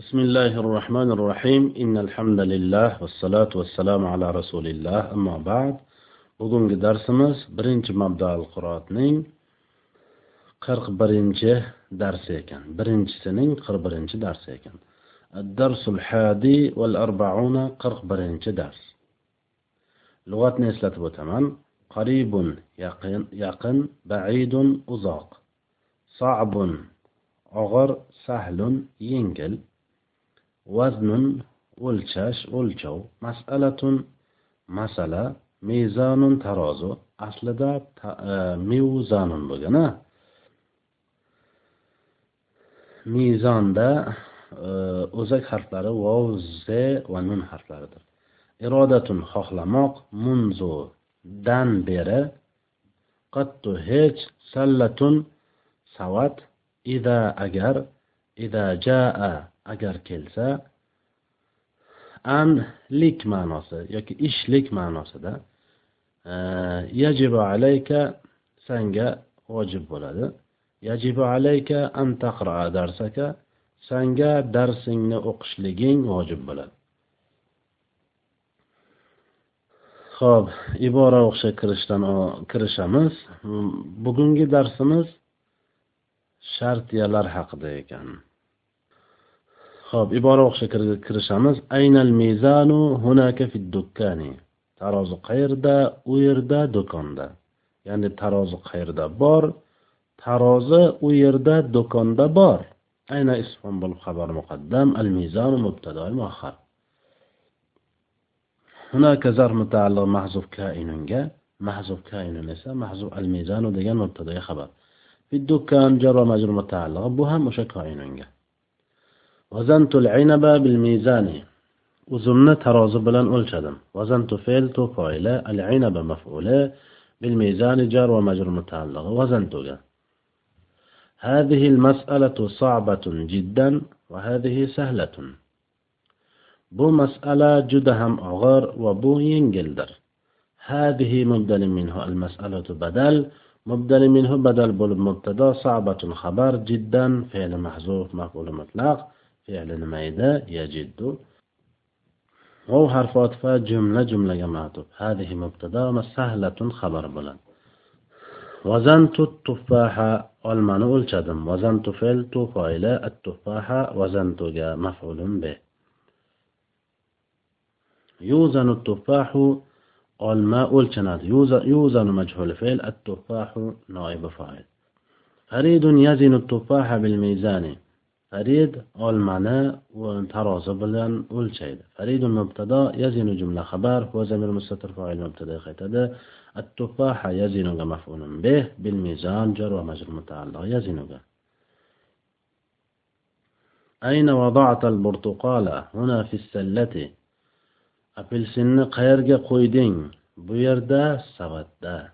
بسم الله الرحمن الرحيم إن الحمد لله والصلاة والسلام على رسول الله أما بعد بقوم درسمز برنج مبدأ القرآن قرق درس يكن برنج سنين 41 درس يكن الدرس الحادي والأربعون 41 درس لغة نسلة بتمن قريب يقن, يقن بعيد أزاق صعب أغر سهل ينقل vaznun o'lchash o'lchov masalatun masala mezanun tarozi aslida ta, e, mevzanun bo'lgan a mezonda e, o'zak harflari vov ze va nun harflaridir. Irodatun xohlamoq munzu dan beri. Qattu hech sallatun savat ida agar ida jaa agar kelsa anlik ma'nosi yoki ishlik ma'nosida e, yajibu alayka sanga vojib bo'ladi. Yajibu alayka an taqra darsaka sanga darsingni o'qishliging vojib bo'ladi. Ho'p ibora o'qishga kirishdan kirishamiz. Bugungi darsimiz shartiyalar haqida ekan. خب عبارة وخشة كرشامز أين الميزان هناك في الدكان ترازو خير دا وير دا دكان دا يعني ترازو خير دا بار ترازو وير دا دكان دا بار. أين اسم بالخبر مقدم. الميزان مبتدا المؤخر هناك زر متعلق محذوف كائن محذوف كائن ليس محذوف الميزان ديجان مبتدا خبر. في الدكان جرى مجرور متعلق بها مش كائن koinunga وزنت العنب بالميزان uzumni tarozi bilan o'lchadim vazantu fe'l tu foila al inaba maf'ula bil mizani jar va majrur mutaalliq vazantuga هذه المسألة صعبة جدا وهذه سهلة juda ham og'ir va bu yengildir هذه مبدل منه المسألة بدل مبدل منه بدل bo'lib mubtado صعبة خبر جدا فعل محذوف مفعول مطلق فعل نميدة يجد هو حرف عطف جملة جملة معطوف هذه مبتدا سهلة خبر بلن. وزنت التفاحة المانو ألشدم. وزنت فعلت فايلة التفاحة وزنت مفعول به. يوزن التفاح الماء ألشناد يوزن مجهول فيل التفاح نائب فاعل. أريد يزن التفاح بالميزان. فريد المعنى وانتراز بلان أول شيء فريد المبتدا يزن جملة خبر هو زمير مستتر فاعل مبتدأ خيتدا التفاحة يزن مفعول به بالميزان جر ومجر متعلق يزن أين وضعت البرتقالة هنا في السلة. أبل سن قيرج قيدين بيردا سبت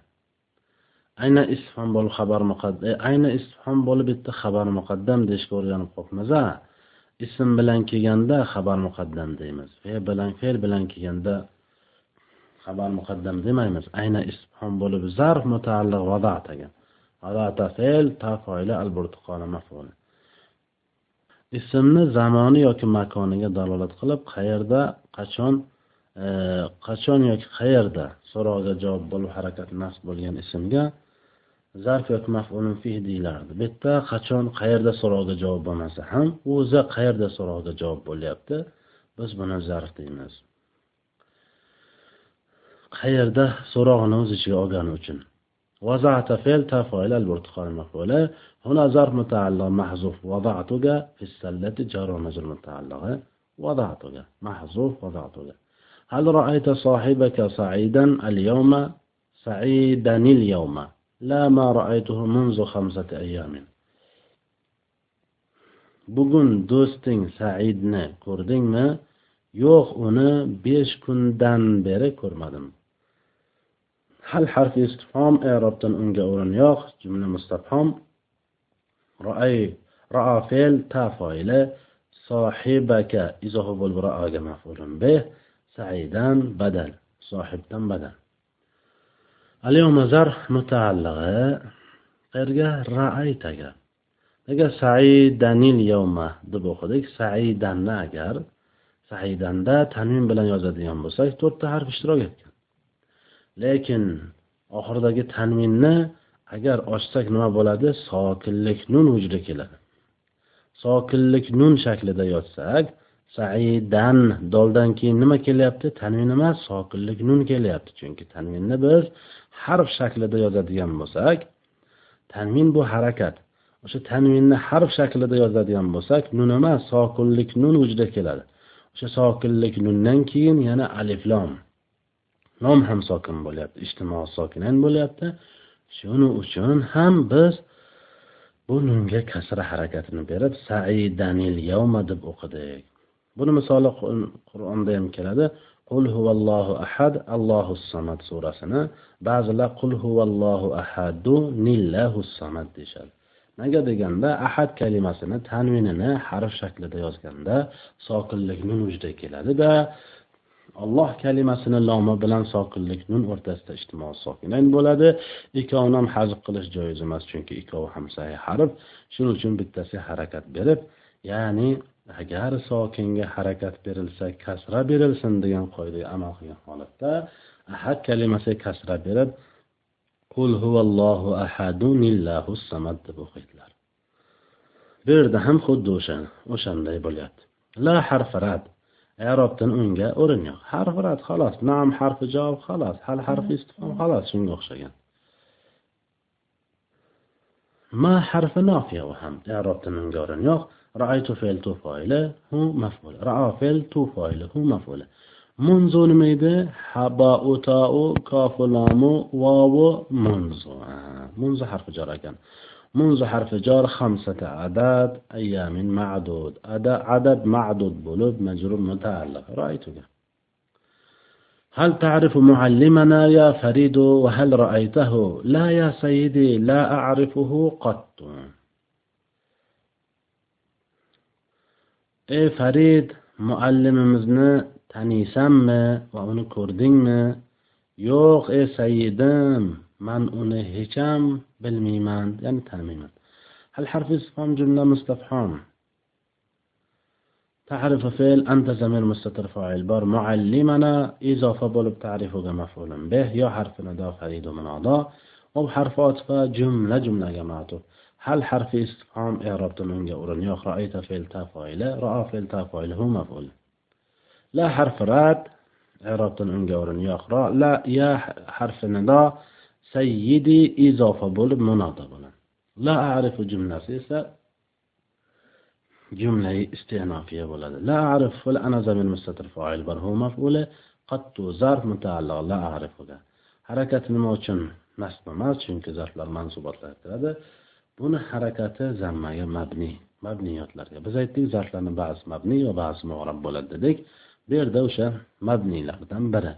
ayna isfhom bo'lib xabar muqaddam e, ayna isfhom bo'lib bitta xabar muqaddam deyishga o'rganib qolibmiz a? Ism bilan kelganda xabar muqaddam deymiz fe'l bilan fe'l bilan kelganda xabar muqaddam demaymiz. Ayna isfhom bo'lib zarf mutaalliq vadataga vadata fe'l tafoila foila mafuli maf'ul. Ismni zamoni yoki makoniga dalolat qilib qayerda qachon e, qachon yoki qayerda so'roqga javob bo'lib harakat nasb bo'lgan ismga zarf yoki maf'ulun fih deyilardi bu yerda qachon qayerda so'roqga javob bo'lmasa ham o'zi qayerda so'roqga javob bo'lyapti biz buni zarf deymiz qayerda so'rog'ini o'z ichiga olgani uchun وضعت فعل تفاعل البرتقال مفعولة هنا ظرف متعلق محذوف وضعتك في السلة جار ومجرور متعلق وضعتك محذوف وضعتك هل رأيت صاحبك سعيدا اليوم سعيدا اليوم La ma ra'aytuhu munzu khamsati ayyamin. Bugun do'sting Saidni ko'rdingmi? Yo'q, uni 5 kundan beri ko'rmadim. Hal harfi istifhom i'robdan unga o'rin yo'q, jumla mustafhom. Ra'ay ra'a fe'l ta fo'ili sohibaka izohi bo'lib ra'aga maf'ulun bih, sa'idan badal, sohibdan badal. mazar mutaalligi qayerga? Raaytaga. Agar saidanil yovma deb o'qidik saidanni agar saidanda tanvin bilan yozadigan bo'lsak to'rtta harf ishtirok etgan. Lekin oxiridagi tanvinni agar ochsak nima bo'ladi? Sokinlik nun vujudga keladi. Sokinlik nun shaklida yozsak saidan doldan keyin nima kelyapti? Tanvin emas sokinlik nun kelyapti. Chunki tanvinni biz harf shaklida yozadigan bo'lsak tanvin bu harakat. O'sha tanvinni harf shaklida yozadigan bo'lsak nun emas sokinlik nun vujudga keladi. O'sha sokinlik nundan keyin yana aliflom nom ham sokin bo'lyapti ijtimo sokinan bo'lyapti. Shuning uchun ham biz bu nunga kasra harakatini berib saidanil yavma deb o'qidik. Buni misoli qur'onda ham keladi. Qul huvallohu ahad allohu samad surasini. Ba'zilar qul huvallohu ahadu nillahu samad deyishadi. Nega deganda ahad kalimasini tanvinini harf shaklida yozganda sokinlik nun vujudga keladida alloh kalimasini lomi bilan sokinlik nun o'rtasida ijtimo sokinayn bo'ladi. Ikkovini ham hazb qilish joiz emas chunki ikkovi ham sahih harf. Shuning uchun bittasi harakat berib ya'ni agar sokinga harakat berilsa kasra berilsin degan qoidaga amal qilgan holatda ahad kalimasiga kasra berib qul huvallohu ahadun illahu samad deb o'qiydilar. Bu yerda ham xuddi o'sha o'shanday bo'lyapti. La harfi rad. Arobdan unga o'rin yo'q. Harfi rad xolos. Nam harfi javob xolos. Hal harfi istifhom xolos. Shunga o'xshagan. Ma harfi nofiya u ham. Arobdan unga o'rin yo'q. رأيت فعل تو فاعله هو مفعول رأى فعل تو فاعله هو مفعول منذ edi habau tau kofu lamu vovu munzu munzu harfi jar ekan منذ حرف جار خمسة عدد أيام معدود. عدد معدود بلوب مجرور متعلق. رأيتك هل تعرف معلمنا يا فريد؟ وهل رأيته؟ لا يا سيدي لا أعرفه قط. ey farid muallimimizni taniysanmi va uni ko'rdingmi yo'q ey sayyidim man uni hecham bilmayman ya'ni tanimayman هل حرف استفهام جملة مستفهام تعرف فعل أنت زمير مستتر فاعل بار معلمنا إضافة بولب تعرفه مفعول به يا حرف نداء فريد من أعضاء أو حرف عطف جملة جملة جماعته هل حرف استفهام إعراب منجا أورن يوخ رأيت فعل تفاعل. رأى فعل تفاعل هو مفعول. لا حرف راد إعراب منجا أورن يوخ رأى لا يا حرف نداء سيدي إضافة بولب مناضة بولن لا أعرف جملة سيسا جملة استئنافية بولد لا أعرف فل أنا زمن مستتر فاعل بر هو مفعول. قد ظرف متعلق لا أعرفه حركة nima uchun nasb emas chunki zarflar mansubotlarga kiradi buni harakati zammaga mabni mabniyotlarga. Biz aytdik zotlarni ba'zi mabni va ba'zi mag'rab bo'ladi dedik. Bu yerda o'sha mabniylardan biri.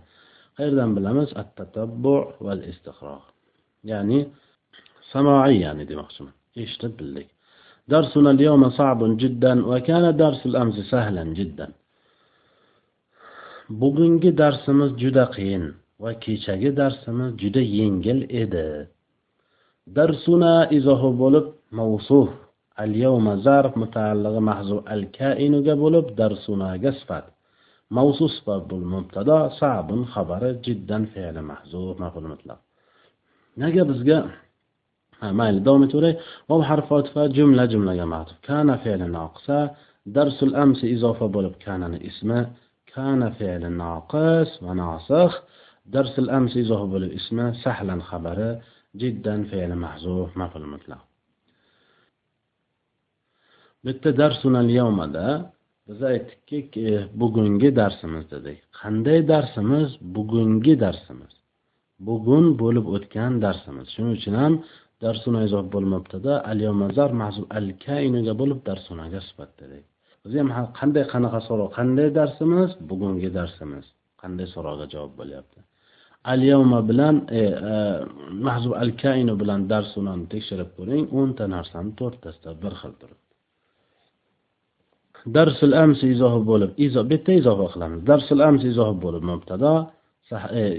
Qayerdan bilamiz? At tatabbu val istihroq ya'ni samoiy ya'ni demoqchiman. Eshitib bildik. Al-yawma jiddan va kana darsul sahlan jiddan. Bugungi darsimiz juda qiyin va kechagi darsimiz juda yengil edi. Darsuna izohi bo'lib mavsuf al yawma zarf mutaallig'i mahzuf al kainuga bo'lib darsunaga sifat. Mavsuf sifat bu mubtado sabun xabari jiddan fe'li mahzuf maful mutlaq. Nega bizga mayli davom etaveray vav harfi otifa jumla jumlaga matuf kana fe'li noqisa darsul amsi izofa bo'lib kanani ismi kana fe'li noqis va nosix. Darsul amsi izofa bo'lib ismi sahlan xabari jiddan fe'li mahzuf maful mutlaq bitta darsunal yawmada biz aytdikki bugungi darsimiz dedik qanday darsimiz bugungi darsimiz bugun bo'lib o'tgan darsimiz shuning uchun ham darsuna izoh bo'lmabdida al yomazar mahzub al kayniga bo'lib darsunaga sifat dedik biz ham qanday qanaqa so'roq qanday darsimiz bugungi darsimiz qanday so'roqqa javob bo'lyapti al yawma bilan e, e, mahzub al kayni bilan darsunani tekshirib ko'ring o'nta narsani to'rttasida bir xil turibdi darsul amsi izohi bo'lib izo bitta izofa qilamiz darsul amsi izohi bo'lib mubtado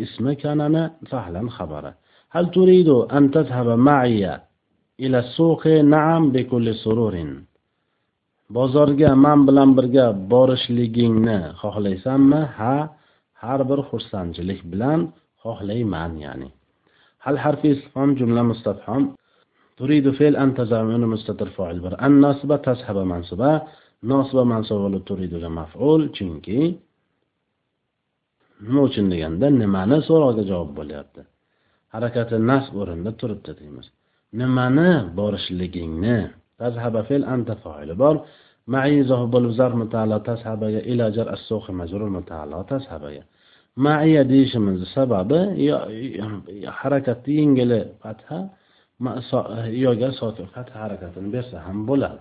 ismi kanani sahlan xabari هل تريد أن تذهب معي ila suqi na'am bikulli sururin bozorga man bilan birga borishligingni xohlaysanmi ha har bir xursandchilik bilan xohlayman ya'ni hal harfi istifhom jumla mustafhom turidu fe'l anta zaminu mustatir fa'il bir an nasiba tashaba mansuba nosiba mansuba bo'lib turiduga maf'ul chunki nima uchun deganda nimani so'roqga javob bo'lyapti harakati nasb o'rinda turibdi deymiz nimani borishligingni tazhaba fe'l anta fa'ili bor ma'i izoh bo'lib zar mutaallo tazhabaga ila jar as-suqi majrur mutaallo tazhabaga ma'iya deyishimizni sababi harakatni yengili fatha yoga sokin fatha harakatini bersa ham bo'ladi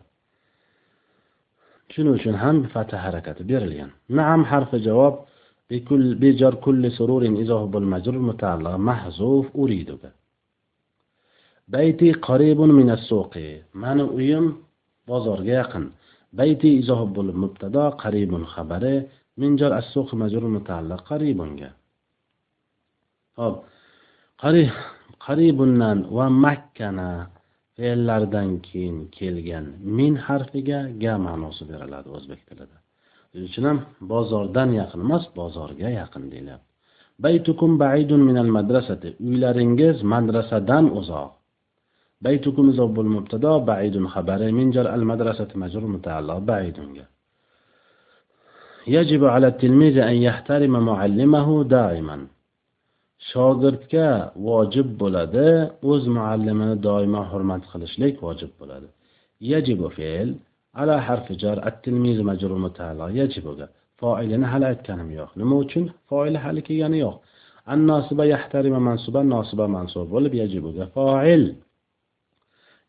shuning uchun ham fatha harakati berilgan naam harfi javob بكل بجر كل سرور إذا بالمجرور متعلق محذوف أريدك بيتي قريب من السوق من uyim bozorga yaqin bayti izoh bo'lib mubtado qaribun xabari min jar as-suq majrur mutaalliq qaribunga hop qaribundan va makkana fe'llaridan keyin kelgan min harfiga ga ma'nosi beriladi o'zbek tilida. Shuning uchun ham bozordan yaqin emas bozorga yaqin deyilyapti baytukum baidun minal madrasati uylaringiz madrasadan uzoq. Baytukum izoh mubtado baidun xabari min jar al madrasati majrur mutaalliq baidunga يجب على التلميذ أن يحترم معلمه دائما shogirdga vojib bo'ladi o'z muallimini doimo hurmat qilishlik vojib bo'ladi yajibu fe'l ala harfi jar at-tilmiz majrur mutaalliq yajibuga foilini hali aytganim yo'q nima uchun foili hali kelgani yo'q an nosiba yahtarima mansuba nosiba mansub bo'lib yajibuga foil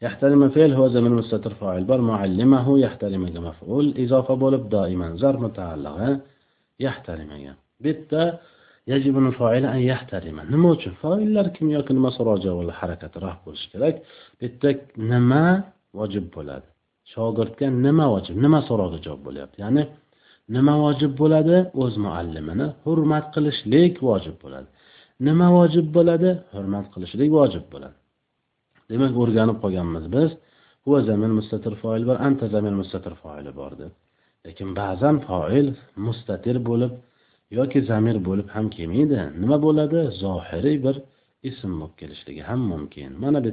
يحترم فعل هو زمن مستتر فاعل بر معلمه يحترم مفعول إضافة بولب دائما زر متعلقة يحترم bitta يجب الفاعل أن يحترم nima uchun foillar kim yoki nima so'roq wala harakat raf bo'lishi kerak bitta nima vojib bo'ladi shogirdga nima vojib nima so'roqda javob bo'lyapti ya'ni nima vojib bo'ladi o'z muallimini hurmat qilishlik vojib bo'ladi nima vojib bo'ladi hurmat qilishlik vojib bo'ladi demak o'rganib qolganmiz biz. Huva zamir mustatir foil bor anta zamir mustatir foili bor deb. Lekin ba'zan foil mustatir bo'lib yoki zamir bo'lib ham kelmaydi. Nima bo'ladi? Zohiriy bir ism bo'lib kelishligi ham mumkin. Mana bu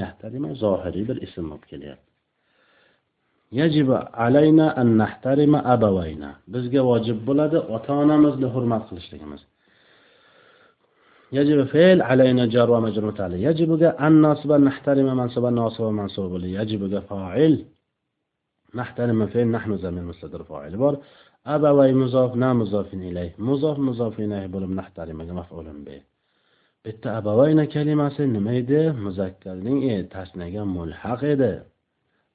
yerda an zohiriy bir ism bo'lib kelyapti. Yajibu alayna an nahtarima abawayna. Bizga vojib bo'ladi ota onamizni hurmat qilishligimiz. يجب فعل علينا جار ومجرور تعالى يجب أن نصب نحترم منصب ناصب منصوب يجب فاعل نحترم فعل نحن زمين مستدر فاعل بار أبوي مضاف نا مضاف إليه مضاف مضاف إليه بولم نحترم مفعول به bitta abavayna kalimasi nima edi muzakkarning e, tasniyaga mulhaq edi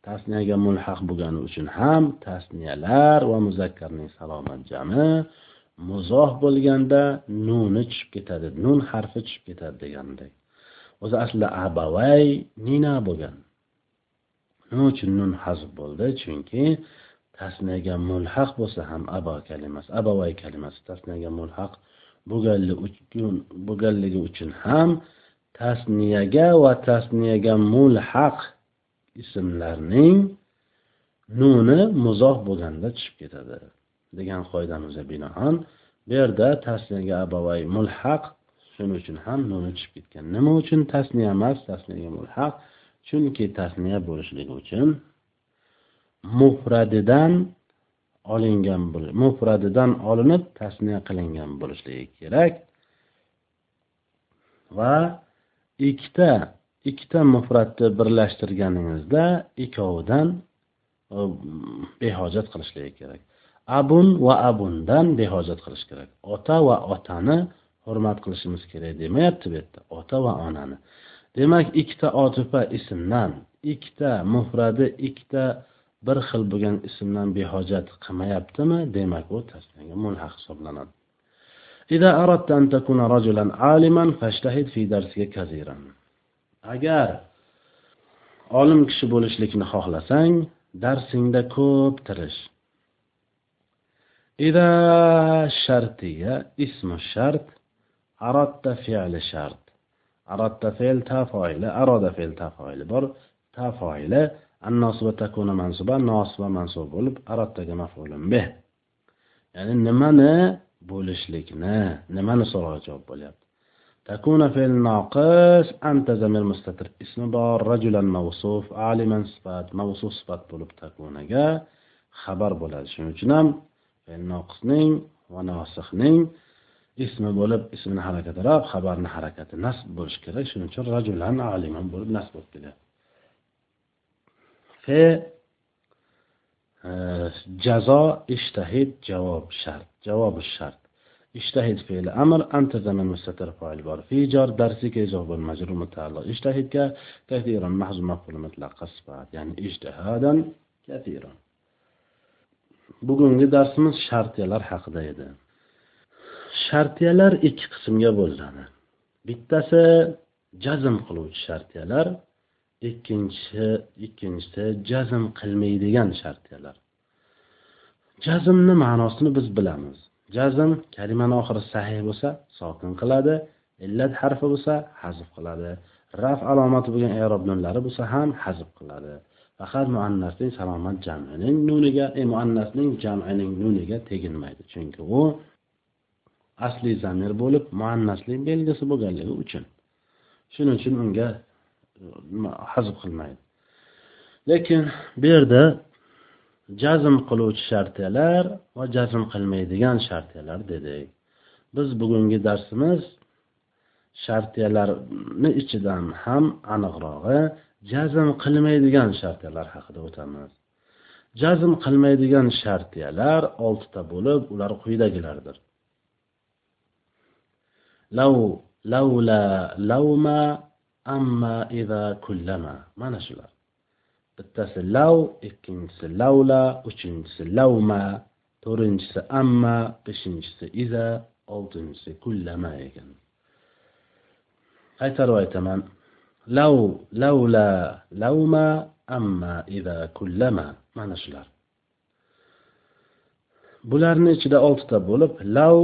tasniyaga mulhaq bo'lgani uchun ham tasniyalar va muzakkarning salomat jami muzoh bo'lganda nuni tushib ketadi nun harfi tushib ketadi degandek o'zi aslida abavay nina bo'lgan. Nima uchun nun hazb bo'ldi? Chunki tasniyaga mulhaq bo'lsa ham abo kalimasi abavay kalimasi tasniyaga mulhaq bo'lganligi uchun ham tasniyaga va tasniyaga mulhaq ismlarning nuni muzoh bo'lganda tushib ketadi. Degan qoidamizga binoan bu yerda tasniyaga abavay mulhaq shuning uchun ham nuni tushib ketgan. Nima uchun tasniya emas? Tasniyaga mulhaq chunki tasniya bo'lishligi uchun mufradidan olingan mufradidan olinib tasniya qilingan bo'lishligi kerak. Va ikkita ikkita mufratni birlashtirganingizda ikkovidan e, behojat qilishligi kerak. abun va abundan behojat qilish kerak ota va otani hurmat qilishimiz kerak demayapti bu yerda ota va onani demak ikkita otifa ismdan ikkita mufradi ikkita bir xil bo'lgan ismdan behojat qilmayaptimi demak u tasniyaga mulhaq hisoblanadi إذا أردت أن تكون رجلا عالما فاجتهد في درسك كثيرا agar olim kishi bo'lishlikni xohlasang darsingda ko'p tirish إذا شرطية اسم الشرط أردت فعل شرط أردت فعل تفاعل أراد فعل تفاعل بر ta foili annosiba takuna mansuba nosiba mansub bo'lib araddaga mafulun bih ya'ni nimani bo'lishlikni nimani so'roq javob bo'lyapti تكون في الناقص أنت زمير مستتر اسم بار رجلا موصوف عالما صفات موصوف صفات bo'lib takunaga xabar bo'ladi shuning uchun ham ناقصنين وناسخنين اسم بولب اسم حركة راب خبر حركة نصب بولش كده. شنو؟ شنو رجل عن عالم عن بولب نصب كده. ف آه، جزاء اجتهد جواب شرط. جواب الشرط. اجتهد في الأمر أنت زمن مستتر فاعل بار. في جار درسي كي جواب المجرور متعلق. اشتهد كثيرا. محض مفعول مطلق. صفات يعني اجتهادا كثيرا. Bugungi darsimiz shartiyalar haqida edi. Shartiyalar ikki qismga bo'linadi. Bittasi jazm qiluvchi shartiyalar ikkinchisi ikkinchisi jazm qilmaydigan shartiyalar. Jazmni ma'nosini biz bilamiz. Jazm kalimani oxiri sahih bo'lsa sokin qiladi. Illat harfi bo'lsa hazf qiladi. Raf alomati bo'lgan erob nunlari bo'lsa ham hazf qiladi. Faqat muannasning salomat jamining nuniga e, muannasning jamining nuniga teginmaydi. Chunki u asli zamir bo'lib muannaslik belgisi bo'lganligi uchun. Shuning uchun unga e, hazb qilmaydi. Lekin bu yerda jazm qiluvchi shartiyalar va jazm qilmaydigan shartiyalar dedik. Biz bugungi darsimiz shartiyalarni ichidan ham aniqrog'i jazm qilmaydigan shartiyalar haqida o'tamiz. Jazm qilmaydigan shartiyalar oltita bo'lib ular quyidagilardir. Lav lavla lavma amma iza kullama. Mana shular. Bittasi lav ikkinchisi lavla uchinchisi lavma to'rtinchisi amma beshinchisi iza oltinchisi kullama ekan. Qaytarib aytaman. Lav lavla lavma amma ida kullama mana shular bularni ichida oltita bo'lib lav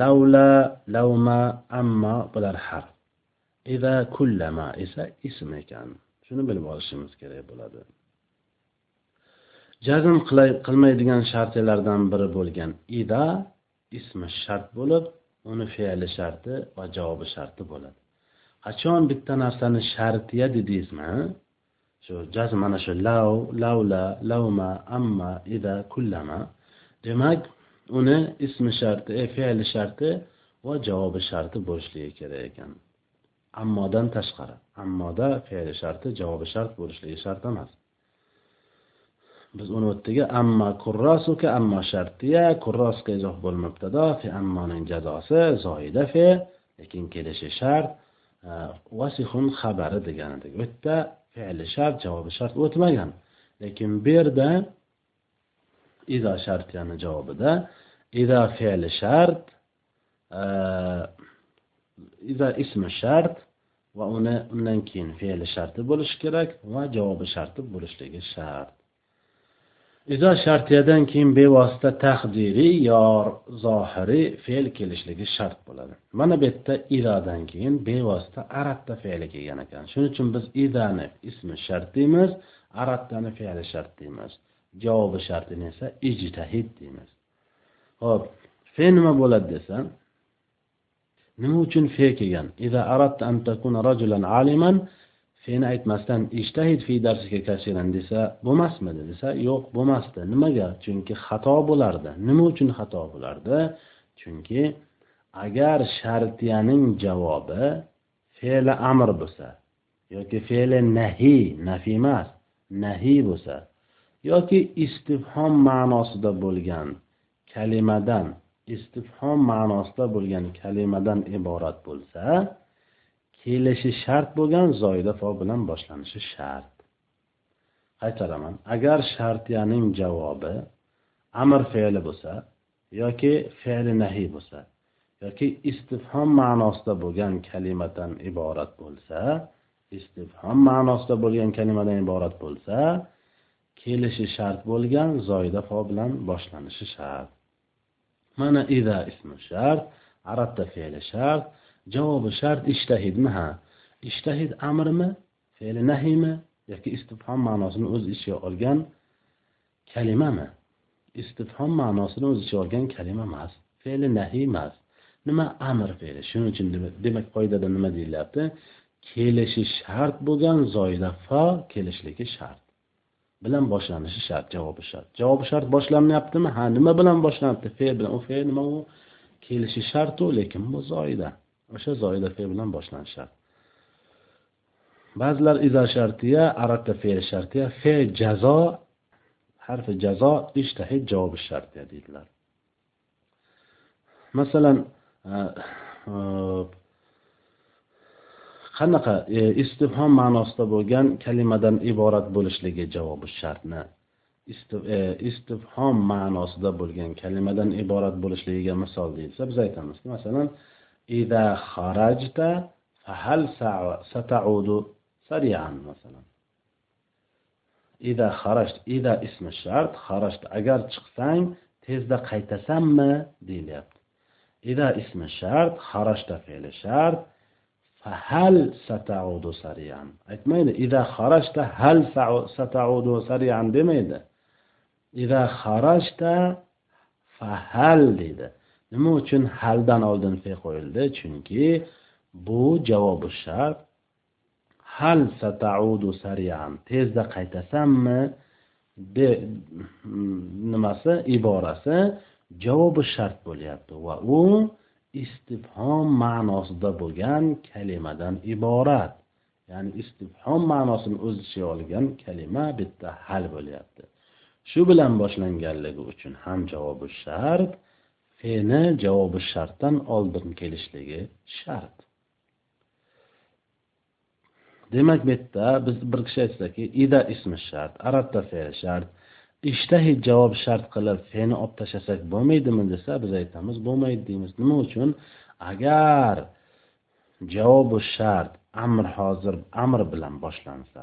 lavla lavma amma bular harf ida kullama esa ism ekan shuni bilib olishimiz kerak bo'ladi jazm qilmaydigan shartlardan biri bo'lgan ida ismi shart bo'lib uni fe'li sharti va javobi sharti bo'ladi qachon bitta narsani shartiya dedingizmi? Shu jaz mana shu lav lavla lavma amma ida kullama. Demak uni ismi sharti e, fe'li sharti va javobi sharti bo'lishligi kerak ekan. Ammodan tashqari ammoda fe'li sharti javobi shart bo'lishligi shart emas. Biz uni o'tdigi amma kurrosuka ammo shartiya kurrosga izoh bo'lmabtado fe ammoning jazosi zoida fe lekin kelishi shart vasihun xabari degan edik u yerda fe'li shart javobi shart o'tmagan lekin bu yerda ido shart ya'ni javobida ido fe'li shart ido ismi shart va uni undan keyin fe'li sharti bo'lishi kerak va javobi sharti bo'lishligi shart izo shartiyadan keyin bevosita taqdiriy yo zohiriy fe'l kelishligi shart bo'ladi. Mana bu yerda izodan keyin bevosita aratda fe'li kelgan ekan. Shuning uchun biz idani ismi shart deymiz arattani fe'li shart deymiz. Javobi shartini esa ijtahid deymiz. Ho'p fe nima bo'ladi desa nima uchun fe kelgan? Seni aytmasdan ishtahid fi darsika kasiran desa bo'lmasmidi? Desa yo'q bo'lmasdi. Nimaga? Chunki xato bo'lardi. Nima uchun xato bo'lardi? Chunki agar shartiyaning javobi fe'li amr bo'lsa yoki fe'li nahiy nafiy emas nahiy bo'lsa yoki istifhom ma'nosida bo'lgan kalimadan istifhom ma'nosida bo'lgan kalimadan iborat bo'lsa kelishi shart bo'lgan zoida fo bilan boshlanishi shart. Qaytaraman. Agar shartiyaning javobi amr fe'li bo'lsa yoki fe'li nahiy bo'lsa yoki istifhom ma'nosida bo'lgan kalimadan iborat bo'lsa istifhom ma'nosida bo'lgan kalimadan iborat bo'lsa kelishi shart bo'lgan zoida fo bilan boshlanishi shart. Mana ida ismi shart arabda fe'li shart javobi shart ishtahidmi? Ha. Ishtahid amrmi fe'li nahiymi yoki istifhom ma'nosini o'z ichiga olgan kalimami? Istifhom ma'nosini o'z ichiga olgan kalima emas fe'li nahiy emas nima amr fe'li? Shuning uchun demak qoidada nima deyilyapti? Kelishi shart bo'lgan zoyda fa kelishligi shart. Bilan boshlanishi shart javobi shart. Javobi shart boshlanmayaptimi ha nima bilan boshlanibdi fe'l bilan u fe'l nima u? Kelishi shartu lekin bu zoida o'sha zoida fe bilan boshlanishadi. Ba'zilar iza shartiya arabda fe'l shartiya fe jazo harfi jazo ishtahid javobi shartiya deydilar. Masalan e, e, qanaqa e, istifhom ma'nosida bo'lgan kalimadan iborat bo'lishligi javobi shartni e, istifhom ma'nosida bo'lgan kalimadan iborat bo'lishligiga misol deyilsa biz aytamizki masalan ida xarajta fahal sataudu sarian masalan ida xarajt ida ismi shart xarajt agar chiqsang tezda qaytasanmi deyilyapti ida ismi shart xarajta fe'li shart hal sataudu sariyan aytmaydi ida xarajta hal sataudu sariyan demaydi ida xarajta fahal deydi nima uchun haldan oldin fe qo'yildi? Chunki bu javobi shart. Hal sataudu sariyan tezda qaytasanmi? De nimasi? Iborasi. Javobi shart bo'lyapti. Va u istifhom ma'nosida bo'lgan kalimadan iborat. Ya'ni istifhom ma'nosini o'z ichiga olgan kalima bitta hal bo'lyapti. Shu bilan boshlanganligi uchun ham javobi shart. Feni javobi shartdan oldin kelishligi shart. Demak bu yerda biz bir kishi aytsaki ida ismi shart arabda fe'li shart ishtahi javob shart qilib feni olib tashlasak bo'lmaydimi desa biz aytamiz bo'lmaydi deymiz. Nima uchun? Agar javobi shart amr hozir amr bilan boshlansa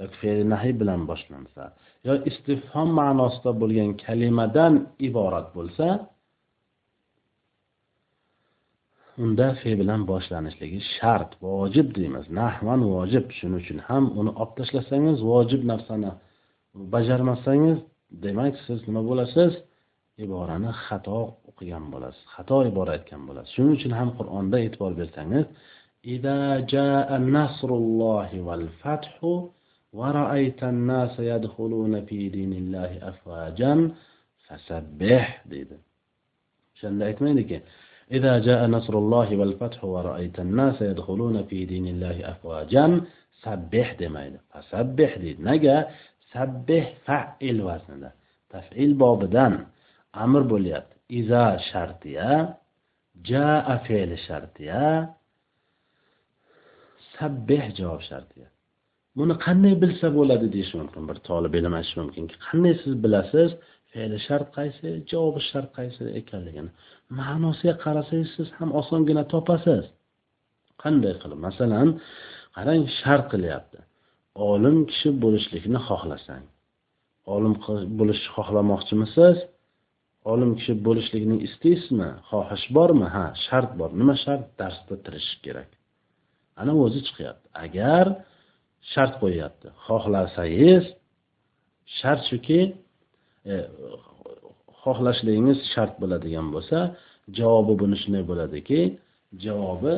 yoki fe'li nahiy bilan boshlansa yo istifhom ma'nosida bo'lgan kalimadan iborat bo'lsa unda fe bilan boshlanishligi shart vojib deymiz nahvan vojib shuning uchun ham uni olib tashlasangiz vojib narsani bajarmasangiz demak siz nima bo'lasiz iborani xato o'qigan bo'lasiz xato ibora aytgan bo'lasiz shuning uchun ham qur'onda e'tibor bersangiz إذا جاء نصر الله والفتح ورأيت الناس يدخلون في دين الله أفواجا فسبح deydi o'shanda aytmaydiki إذا جاء نصر الله والفتح ورأيت الناس يدخلون في دين الله أفواجا sabbih demaydi fasabbih deydi nega sabbih fa'il vaznida tafil bobidan amr bo'lyapti iza shartiya jaa fe'li shartiya sabbih javob shartiya buni qanday bilsa bo'ladi deyish mumkin bir tolib ilm aytishi mumkinki qanday siz bilasiz fe'li shart qaysi javobi shart qaysi ekanligini. Ma'nosiga qarasangiz siz ham osongina topasiz. Qanday qilib? Masalan qarang shart qilyapti. Olim kishi bo'lishlikni xohlasang. Olim bo'lishni xohlamoqchimisiz? Olim kishi bo'lishlikni istaysizmi? Xohish bormi? Ha shart bor. Nima shart? Darsda tirishish kerak. Ana o'zi chiqyapti. Agar shart qo'yyapti xohlasangiz shart shuki E, xohlashligingiz shart bo'ladigan bo'lsa javobi buni shunday bo'ladiki javobi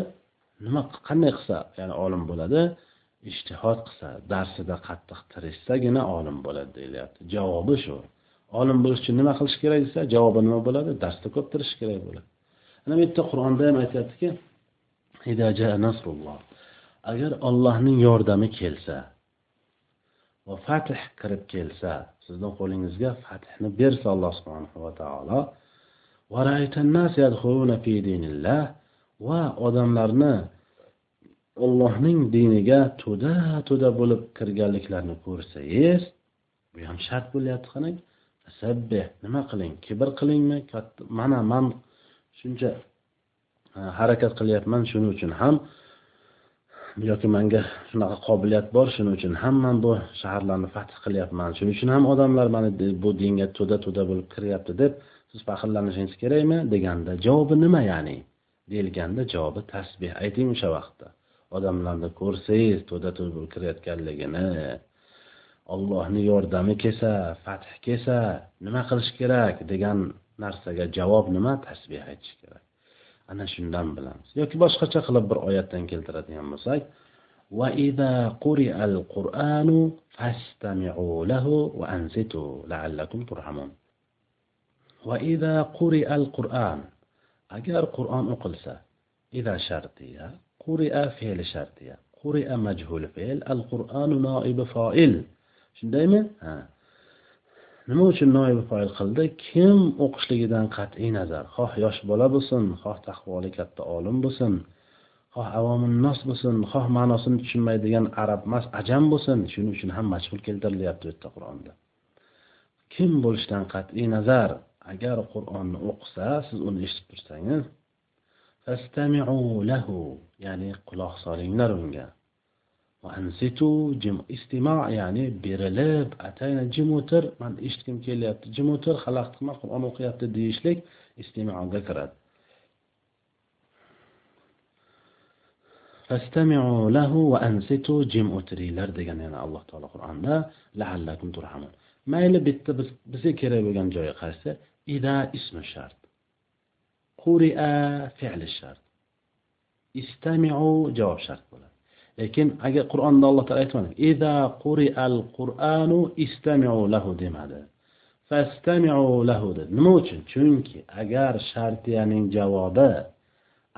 nima qanday qilsa ya'ni olim bo'ladi ishtihod qilsa darsida qattiq tirishsagina olim bo'ladi deyilyapti. Javobi shu. Olim bo'lish uchun nima qilish kerak desa javobi nima bo'ladi? Darsda ko'p tirish kerak bo'ladi. Ana bu yerda qur'onda ham aytyaptiki agar ollohning yordami kelsa va fath kirib kelsa sizni qo'lingizga fathni bersa alloh subhanahu va taolo va odamlarni ollohning diniga to'da to'da bo'lib kirganliklarini ko'rsangiz bu ham shart bo'lyapti qarang tasabbih nima qiling? Kibr qilingmi? Mana man shuncha harakat qilyapman shuning uchun ham yoki manga shunaqa qobiliyat bor shuning uchun ham man bu shaharlarni fath qilyapman. Shuning uchun ham odamlar mana bu dinga to'da to'da bo'lib kiryapti deb siz faxrlanishingiz kerakmi deganda javobi nima ya'ni? Deyilganda javobi tasbeh. Ayting o'sha vaqtda. Odamlarni ko'rsangiz to'da to'da bo'lib kirayotganligini. Ollohni yordami kelsa fath kelsa nima qilish kerak degan narsaga javob nima? Tasbeh aytish kerak. Ana shundan bilamiz yoki boshqacha qilib bir oyatdan keltiradigan bo'lsak وإذا قرئ القرآن فاستمعوا له وأنصتوا لعلكم ترحمون. وإذا قرئ القرآن أجر قرآن أقلسا إذا شرطية قرئ فعل شرطية. قرئ مجهول فعل القرآن نائب فاعل. shundaymi ha nima uchun noib foil qildi? Kim o'qishligidan qat'iy nazar? Xoh yosh bola bo'lsin xoh taqvoli katta olim bo'lsin xoh avominnos bo'lsin xoh ma'nosini tushunmaydigan arab emas ajam bo'lsin. Shuning uchun ham majhul keltirilyapti bu yerda qur'onda. Kim bo'lishidan qat'iy nazar? Agar qur'onni o'qisa siz uni eshitib tursangiz ya'ni quloq solinglar unga. Ansitu istimo ya'ni berilib atayna jim o'tir. Man eshitgim kelyapti jim o'tir xalaqit qilma qur'on o'qiyapti deyishlik istimoga kiradi. Fastami'u lahu va ansitu jim o'tiringlar degan yana alloh taolo qur'onda laallakum turhamun. Mayli bitta bizga kerak bo'lgan joyi qaysi? Ida ismi shart. Quria fe'li shart. Istami'u javob shart bo'ladi. Lekin agar qur'onda alloh taolo aytmadi ida qurial qur'anu istami'u lahu demadi. Fastami'u lahu dedi. Nima uchun? Chunki agar shartiyaning javobi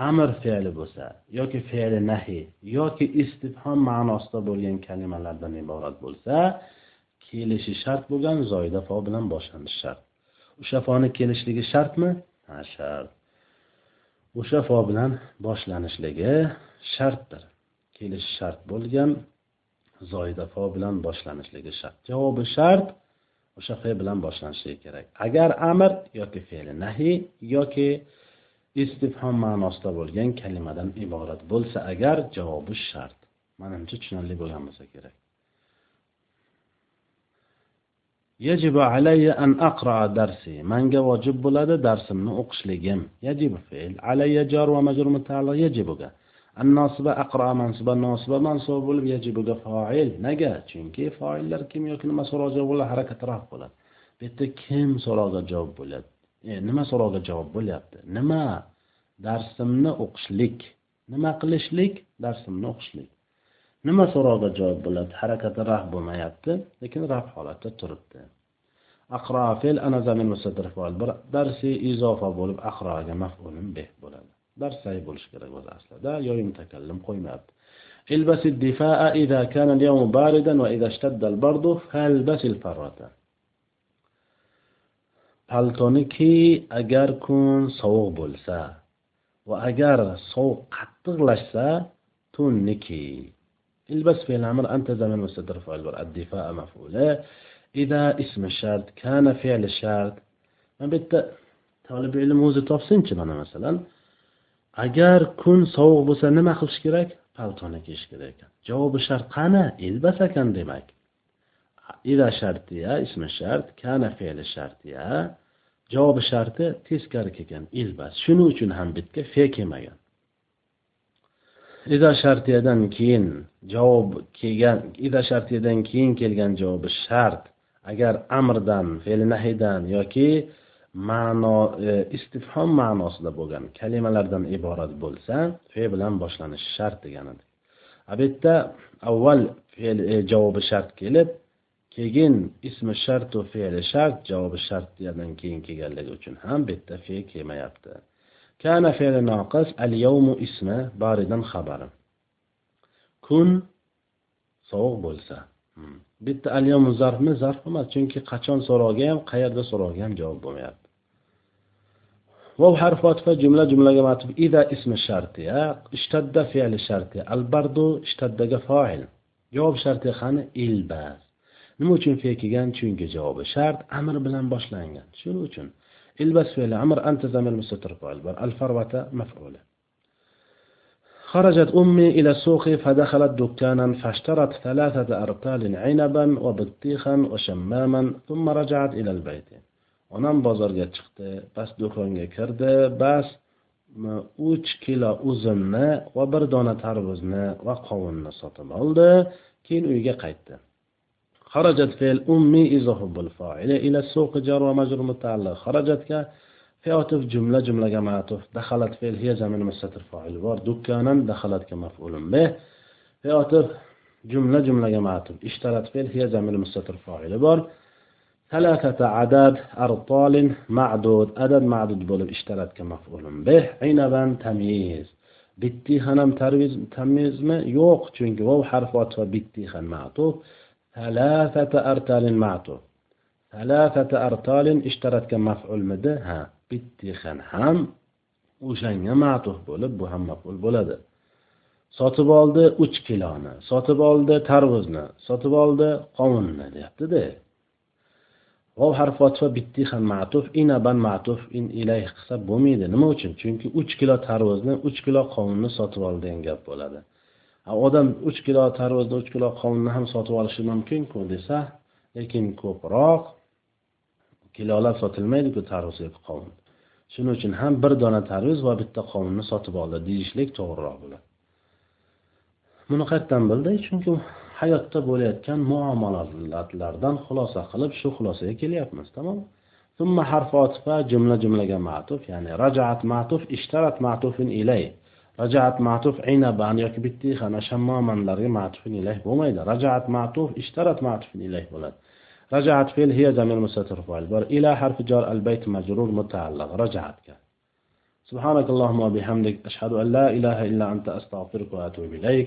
amr fe'li bo'lsa yoki fe'li nahiy yoki istifhom ma'nosida bo'lgan kalimalardan iborat bo'lsa kelishi shart bo'lgan zoyida fo bilan boshlanishi shart. O'sha foni kelishligi shartmi? Ha shart. O'sha fo bilan boshlanishligi shartdir. kelishi shart bo'lgan zoidafo bilan boshlanishligi shart. Javobi shart o'sha fe bilan boshlanishligi kerak. Agar amr yoki fe'li nahiy yoki istifhom ma'nosida bo'lgan kalimadan iborat bo'lsa agar javobi shart manimcha tushunarli bo'lgan bo'lsa kerak. Yajibu alayya an aqra darsi. Menga vojib bo'ladi darsimni o'qishligim. Yajibu fe'l alayya jor va majrur mutaalliq yajibuga. annosiba aqro mansuba nosiba mansuba bo'lib yajibuga foil. Nega? Chunki foillar kim yoki nima so'roq javob bo'ladi harakat raf bo'ladi. Bu yerda kim so'roqga javob bo'lyapti? E, nima so'roqga javob bo'lyapti? Nima? Darsimni o'qishlik. Nima qilishlik? Darsimni o'qishlik. Nima so'roqga javob bo'ladi? Harakati raf bo'lmayapti lekin raf holatda turibdi. Aqro fe'l ana zamin bir darsi izofa bo'lib aqroga maf'ulun bih bo'ladi. درسي بولش كده وز أصلا ده يوم تكلم قوي ماب البس الدفاع إذا كان اليوم باردا وإذا اشتد البرد فالبس الفرة پالتونیکی ئەگەر کون سەوق بولسا و ئەگەر سەوق لشسا لەشسا توننیکی البس في الأمر أنت زمن مستدر فعل الدفاع مفعولة. إذا اسم الشرط كان فعل الشرط ما بت تولي بعلم هو تفصين كمان مثلا. Agar kun sovuq bo'lsa nima qilish kerak? Paltoni kiyish kerak ekan. Javobi shart qani? Ilbas ekan demak. Ida shartiya ismi shart kana fe'li shartiya javobi sharti teskari kelgan ilbas. Shuning uchun ham bitga fe kelmagan. Ida shartiyadan keyin javob kelgan ida shartiyadan keyin kelgan javobi shart. Agar amrdan fe'li nahiydan yoki ma'no e, istifhom ma'nosida bo'lgan kalimalardan iborat bo'lsa fe bilan boshlanishi shart deganidir bu yerda avval fe'l e, javobi shart kelib keyin ismi shartu fe'li shart javobi shartdan keyin kelganligi uchun ham bu yerda fe kelmayapti. Kana fe'li noqis al yawmu ismi baridan xabari. Kun sovuq bo'lsa. Hmm. Bitta al yawmu zarfmi zarf emas chunki qachon so'roqga ham qayerda so'roqga ham javob bo'lmayapti. واو حرف عطف جملة جملة معطف. إذا اسم الشرط اشتد فعل الشرط البرد اشتد فاعل. جواب شرط خان إلباس. نمو چون فيكيغان چون جواب شرط أمر بلان باشلانغان شنو چون. البس فعل أمر أنت زمن مستر فاعل. بر الفروة مفعولة. خرجت أمي إلى السوق فدخلت دكانا فاشترت ثلاثة أرطال عنبا وبطيخا وشماما ثم رجعت إلى البيت. onam bozorga chiqdi bas do'konga kirdi bas uch kilo uzumni va bir dona tarvuzni va qovunni sotib oldi keyin uyga qaytdi خرجت فعل أمي إذا هو الفاعل إلى السوق جار ومجرور متعلق خرجت ك في عطف جملة جملة معطوف دخلت فعل هي زمن مستتر فاعل بار دكانا دخلت كمفعول به في عطف جملة جملة معطوف اشترت فعل هي زمن مستتر فاعل بار ثلاثة عدد أرطال معدود عدد معدود بولب اشترت كمفعول به عنبا تمييز bittihan ham tamyizmi yo'q chunki vov harfi otfa bittihan ma'tuf talafata artalin ma'tuf talafata artalin ishtaratga maf'ulmidi ha bittihan ham o'shanga ma'tuf bo'lib bu ham maf'ul bo'ladi sotib oldi uch kiloni sotib oldi tarvuzni sotib oldi qovunni deyaptida Vav harfi otfa bitti ham ma'tuf inaban ma'tuf in ilay qilsa bo'lmaydi. Nima uchun? Chunki uch kilo tarvuzni uch kilo qovunni sotib ol degan gap bo'ladi. Odam uch kilo tarvuzni uch kilo qovunni ham sotib olishi mumkinku desa lekin ko'proq kilolab sotilmaydiku tarvuz qovun. Shuning uchun ham bir dona tarvuz va bitta qovunni sotib oldi deyishlik to'g'riroq bo'ladi. Buni qayerdan bildi? Chunki hayotda bo'layotgan muomalatlardan xulosa qilib shu xulosaga kelyapmiz tamom ثم حرف عطف جملة جملة معطوف يعني رجعت معطوف اشترت معطوف إليه رجعت معطوف عنبا yoki bittikhana shammomanlarga معطوف إليه bo'lmaydi. رجعت معطوف اشترت معطوف إليه bo'ladi. رجعت فعل هي ضمير مستتر فاعل بر إلى حرف جار البيت مجرور متعلق رجعت سبحانك اللهم وبحمدك أشهد أن لا إله إلا أنت أستغفرك وأتوب إليك